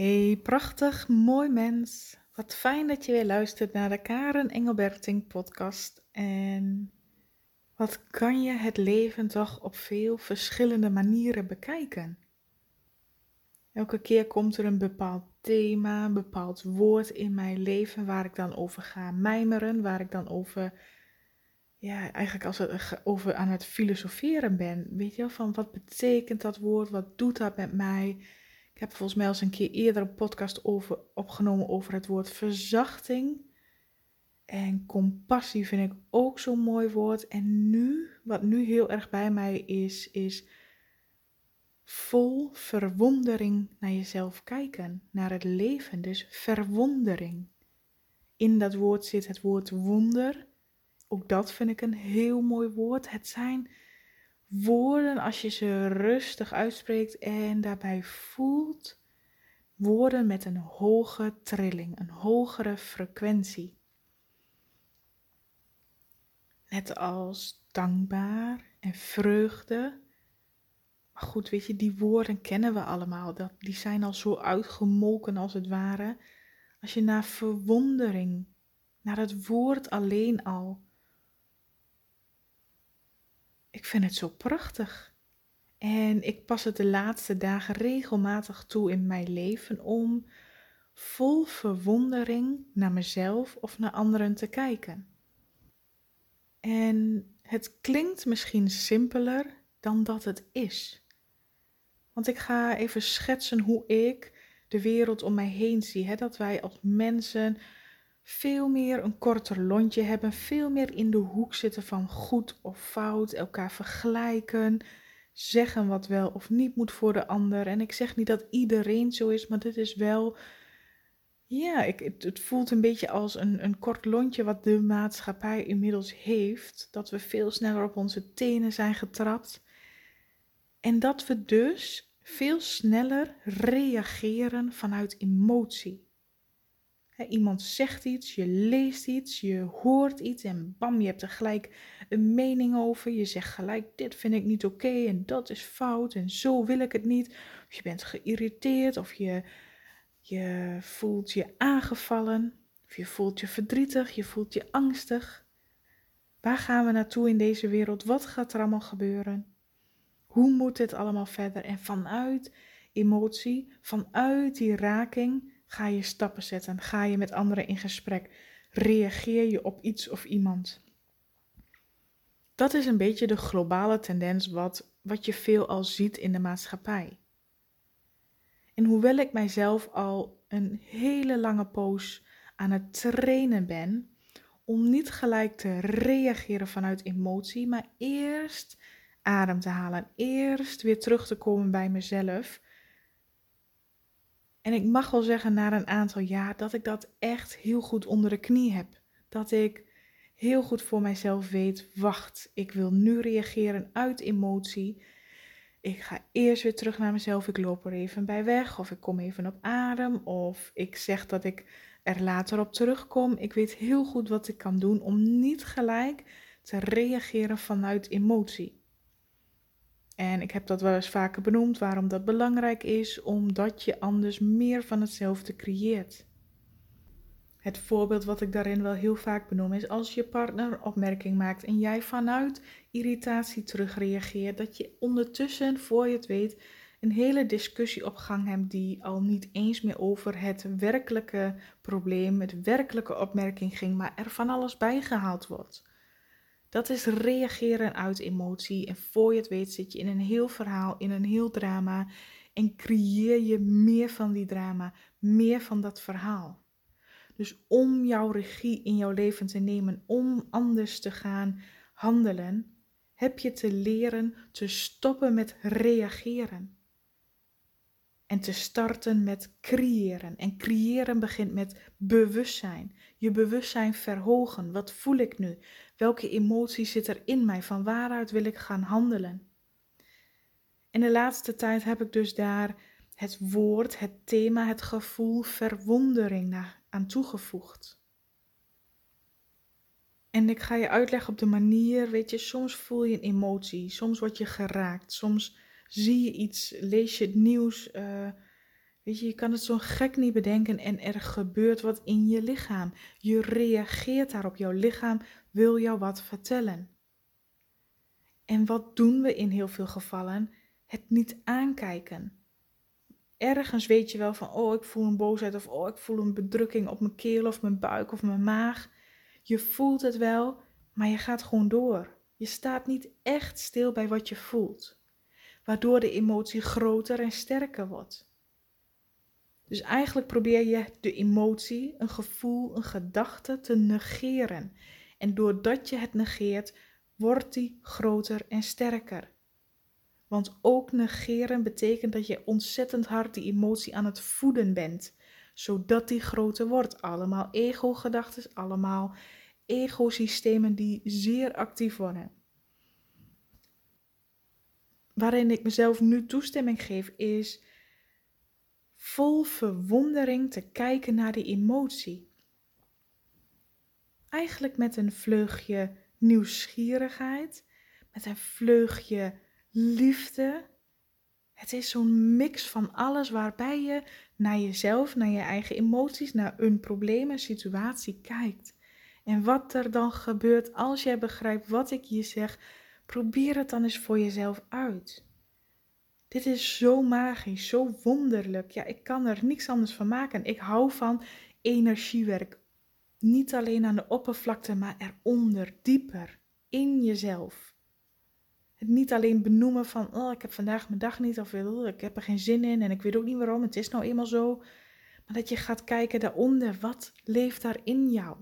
Hey, prachtig, mooi mens. Wat fijn dat je weer luistert naar de Karen Engelberting podcast. En wat kan je het leven toch op veel verschillende manieren bekijken? Elke keer komt er een bepaald thema, een bepaald woord in mijn leven waar ik dan over ga mijmeren, waar ik dan over, ja, eigenlijk als het over aan het filosoferen ben. Weet je wel, van wat betekent dat woord, wat doet dat met mij? Ik heb volgens mij al eens een keer eerder een podcast over, opgenomen over het woord verzachting. En compassie vind ik ook zo'n mooi woord. En nu, wat nu heel erg bij mij is, is vol verwondering naar jezelf kijken, naar het leven. Dus verwondering. In dat woord zit het woord wonder. Ook dat vind ik een heel mooi woord. Het zijn woorden, als je ze rustig uitspreekt en daarbij voelt, woorden met een hoge trilling, een hogere frequentie. Net als dankbaar en vreugde. Maar goed, weet je, die woorden kennen we allemaal. Dat, die zijn al zo uitgemolken als het ware. Als je naar verwondering, naar het woord alleen al, ik vind het zo prachtig. En ik pas het de laatste dagen regelmatig toe in mijn leven om vol verwondering naar mezelf of naar anderen te kijken. En het klinkt misschien simpeler dan dat het is. Want ik ga even schetsen hoe ik de wereld om mij heen zie. Hè? Dat wij als mensen veel meer een korter lontje hebben, veel meer in de hoek zitten van goed of fout, elkaar vergelijken, zeggen wat wel of niet moet voor de ander. En ik zeg niet dat iedereen zo is, maar dit is wel, ja, ik, het, voelt een beetje als een, een kort lontje wat de maatschappij inmiddels heeft, dat we veel sneller op onze tenen zijn getrapt. En dat we dus veel sneller reageren vanuit emotie iemand zegt iets, je leest iets, je hoort iets en bam, je hebt er gelijk een mening over. Je zegt gelijk, dit vind ik niet oké en dat is fout en zo wil ik het niet. Of je bent geïrriteerd of je, je voelt je aangevallen. Of je voelt je verdrietig, je voelt je angstig. Waar gaan we naartoe in deze wereld? Wat gaat er allemaal gebeuren? Hoe moet dit allemaal verder? En vanuit emotie, vanuit die raking, Ga je stappen zetten? Ga je met anderen in gesprek? Reageer je op iets of iemand? Dat is een beetje de globale tendens wat, wat je veel al ziet in de maatschappij. En hoewel ik mijzelf al een hele lange poos aan het trainen ben om niet gelijk te reageren vanuit emotie, maar eerst adem te halen, eerst weer terug te komen bij mezelf en ik mag wel zeggen na een aantal jaar dat ik dat echt heel goed onder de knie heb. Dat ik heel goed voor mijzelf weet, wacht, ik wil nu reageren uit emotie. Ik ga eerst weer terug naar mezelf, ik loop er even bij weg of ik kom even op adem of ik zeg dat ik er later op terugkom. Ik weet heel goed wat ik kan doen om niet gelijk te reageren vanuit emotie. En ik heb dat wel eens vaker benoemd waarom dat belangrijk is, omdat je anders meer van hetzelfde creëert. Het voorbeeld wat ik daarin wel heel vaak benoem is als je partner opmerking maakt en jij vanuit irritatie terugreageert, dat je ondertussen, voor je het weet, een hele discussie op gang hebt die al niet eens meer over het werkelijke probleem, het werkelijke opmerking ging, maar er van alles bijgehaald wordt. Dat is reageren uit emotie. En voor je het weet zit je in een heel verhaal, in een heel drama. En creëer je meer van die drama, meer van dat verhaal. Dus om jouw regie in jouw leven te nemen, om anders te gaan handelen, heb je te leren te stoppen met reageren. En te starten met creëren. En creëren begint met bewustzijn. Je bewustzijn verhogen. Wat voel ik nu? Welke emotie zit er in mij? Van waaruit wil ik gaan handelen? In de laatste tijd heb ik dus daar het woord, het thema, het gevoel verwondering aan toegevoegd. En ik ga je uitleggen op de manier, weet je, soms voel je een emotie, soms word je geraakt, soms zie je iets, lees je het nieuws, uh, Weet je, je kan het zo gek niet bedenken en er gebeurt wat in je lichaam. Je reageert daarop. Jouw lichaam wil jou wat vertellen. En wat doen we in heel veel gevallen? Het niet aankijken. Ergens weet je wel van, oh, ik voel een boosheid of oh, ik voel een bedrukking op mijn keel of mijn buik of mijn maag. Je voelt het wel, maar je gaat gewoon door. Je staat niet echt stil bij wat je voelt, waardoor de emotie groter en sterker wordt. Dus eigenlijk probeer je de emotie, een gevoel, een gedachte te negeren. En doordat je het negeert, wordt die groter en sterker. Want ook negeren betekent dat je ontzettend hard die emotie aan het voeden bent, zodat die groter wordt. Allemaal ego-gedachten, allemaal egosystemen die zeer actief worden. Waarin ik mezelf nu toestemming geef, is vol verwondering te kijken naar die emotie. Eigenlijk met een vleugje nieuwsgierigheid, met een vleugje liefde. Het is zo'n mix van alles waarbij je naar jezelf, naar je eigen emoties, naar een probleem, een situatie kijkt. En wat er dan gebeurt als jij begrijpt wat ik je zeg, probeer het dan eens voor jezelf uit. Dit is zo magisch, zo wonderlijk. Ja, ik kan er niks anders van maken. Ik hou van energiewerk. Niet alleen aan de oppervlakte, maar eronder, dieper, in jezelf. Het niet alleen benoemen van, oh, ik heb vandaag mijn dag niet, of oh, ik heb er geen zin in en ik weet ook niet waarom, het is nou eenmaal zo. Maar dat je gaat kijken daaronder, wat leeft daar in jou?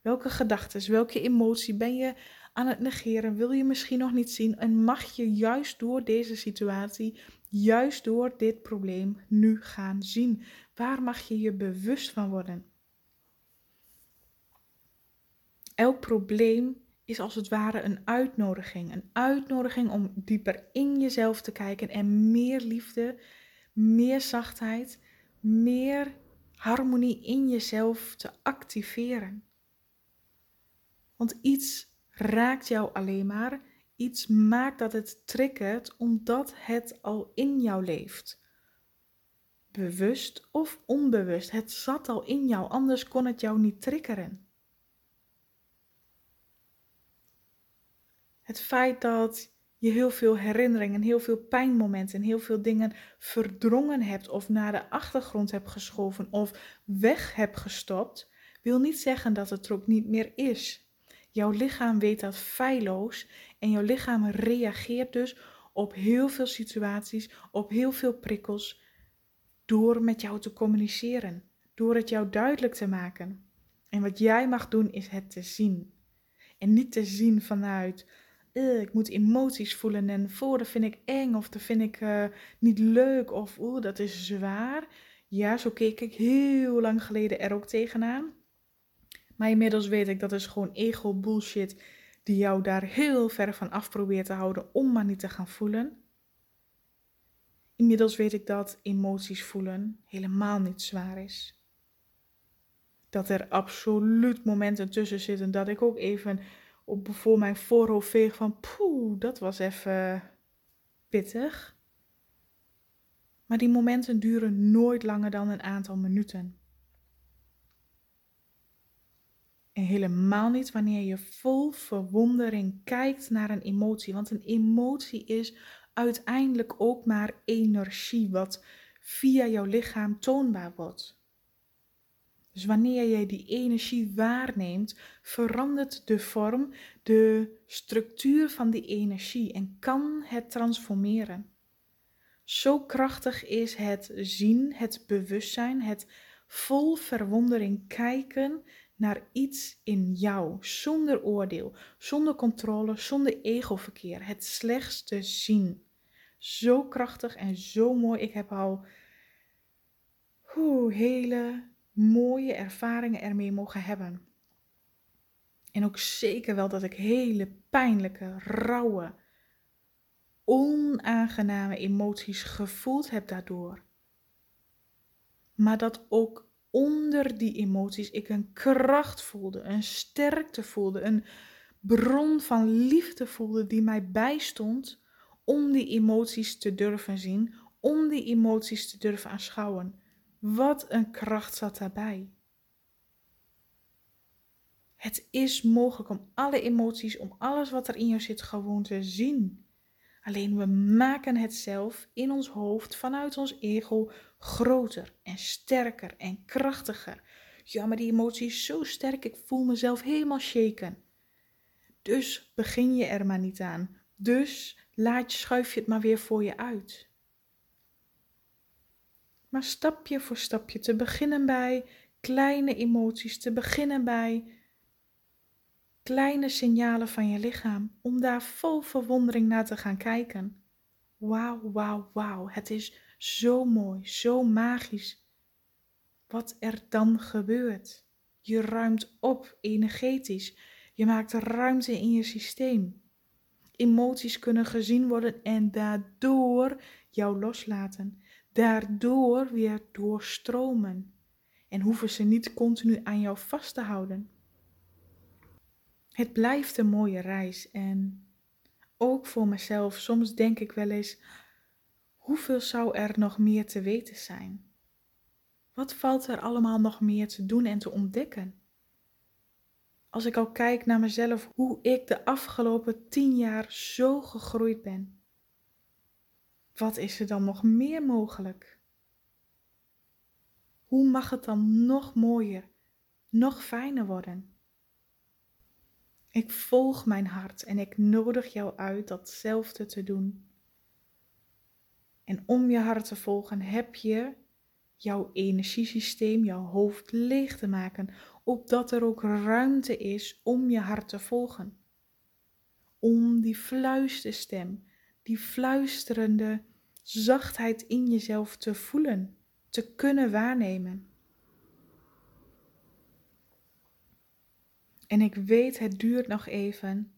Welke gedachten, welke emotie ben je aan het negeren? Wil je misschien nog niet zien? En mag je juist door deze situatie, juist door dit probleem nu gaan zien? Waar mag je je bewust van worden? Elk probleem is als het ware een uitnodiging. Een uitnodiging om dieper in jezelf te kijken en meer liefde, meer zachtheid, meer harmonie in jezelf te activeren. Want iets raakt jou alleen maar. Iets maakt dat het triggert omdat het al in jou leeft. Bewust of onbewust, het zat al in jou, anders kon het jou niet triggeren. Het feit dat je heel veel herinneringen, heel veel pijnmomenten, heel veel dingen verdrongen hebt of naar de achtergrond hebt geschoven of weg hebt gestopt, wil niet zeggen dat het er ook niet meer is. Jouw lichaam weet dat feilloos en jouw lichaam reageert dus op heel veel situaties, op heel veel prikkels, door met jou te communiceren, door het jou duidelijk te maken. En wat jij mag doen is het te zien. En niet te zien vanuit, ik moet emoties voelen en voor dat vind ik eng of dat vind ik uh, niet leuk of oeh, dat is zwaar. Ja, zo keek ik heel lang geleden er ook tegenaan. Maar inmiddels weet ik dat is gewoon ego bullshit die jou daar heel ver van af probeert te houden om maar niet te gaan voelen. Inmiddels weet ik dat emoties voelen helemaal niet zwaar is. Dat er absoluut momenten tussen zitten dat ik ook even op voor mijn voorhoofd veeg van poeh, dat was even pittig. Maar die momenten duren nooit langer dan een aantal minuten. Helemaal niet wanneer je vol verwondering kijkt naar een emotie. Want een emotie is uiteindelijk ook maar energie wat via jouw lichaam toonbaar wordt. Dus wanneer jij die energie waarneemt, verandert de vorm, de structuur van die energie en kan het transformeren. Zo krachtig is het zien, het bewustzijn, het vol verwondering kijken naar iets in jou, zonder oordeel, zonder controle, zonder egoverkeer. Het slechtste zien. Zo krachtig en zo mooi. Ik heb al hoe, hele mooie ervaringen ermee mogen hebben. En ook zeker wel dat ik hele pijnlijke, rauwe, onaangename emoties gevoeld heb daardoor. Maar dat ook onder die emoties ik een kracht voelde, een sterkte voelde, een bron van liefde voelde die mij bijstond om die emoties te durven zien, om die emoties te durven aanschouwen. Wat een kracht zat daarbij. Het is mogelijk om alle emoties, om alles wat er in jou zit, gewoon te zien. Alleen we maken het zelf in ons hoofd vanuit ons ego groter en sterker en krachtiger. Ja, maar die emotie is zo sterk, ik voel mezelf helemaal shaken. Dus begin je er maar niet aan. Dus laat je, schuif je het maar weer voor je uit. Maar stapje voor stapje te beginnen bij kleine emoties, te beginnen bij kleine signalen van je lichaam, om daar vol verwondering naar te gaan kijken. Wauw, wauw, wauw, het is zo mooi, zo magisch. Wat er dan gebeurt. Je ruimt op energetisch. Je maakt ruimte in je systeem. Emoties kunnen gezien worden en daardoor jou loslaten. Daardoor weer doorstromen. En hoeven ze niet continu aan jou vast te houden. Het blijft een mooie reis en ook voor mezelf, soms denk ik wel eens, hoeveel zou er nog meer te weten zijn? Wat valt er allemaal nog meer te doen en te ontdekken? Als ik al kijk naar mezelf, hoe ik de afgelopen tien jaar zo gegroeid ben. Wat is er dan nog meer mogelijk? Hoe mag het dan nog mooier, nog fijner worden? Ik volg mijn hart en ik nodig jou uit datzelfde te doen. En om je hart te volgen heb je jouw energiesysteem, jouw hoofd leeg te maken, opdat er ook ruimte is om je hart te volgen. Om die fluisterstem, die fluisterende zachtheid in jezelf te voelen, te kunnen waarnemen. En ik weet, het duurt nog even.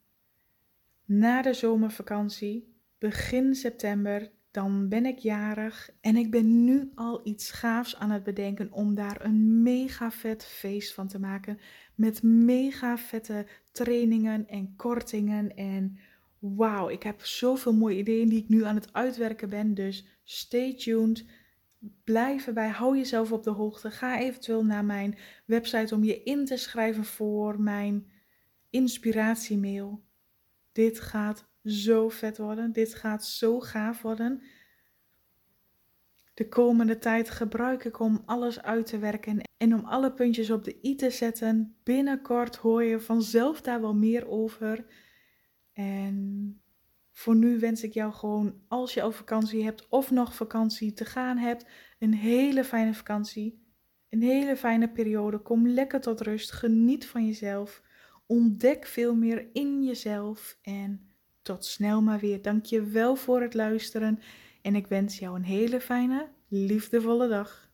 Na de zomervakantie, begin september, dan ben ik jarig. En ik ben nu al iets gaafs aan het bedenken om daar een mega vet feest van te maken. Met mega vette trainingen en kortingen. En wauw, ik heb zoveel mooie ideeën die ik nu aan het uitwerken ben. Dus stay tuned blijf erbij, hou jezelf op de hoogte. Ga eventueel naar mijn website om je in te schrijven voor mijn inspiratiemail. Dit gaat zo vet worden. Dit gaat zo gaaf worden. De komende tijd gebruik ik om alles uit te werken en om alle puntjes op de i te zetten. Binnenkort hoor je vanzelf daar wel meer over. En voor nu wens ik jou gewoon, als je al vakantie hebt of nog vakantie te gaan hebt, een hele fijne vakantie. Een hele fijne periode. Kom lekker tot rust. Geniet van jezelf. Ontdek veel meer in jezelf. En tot snel maar weer. Dank je wel voor het luisteren. En ik wens jou een hele fijne, liefdevolle dag.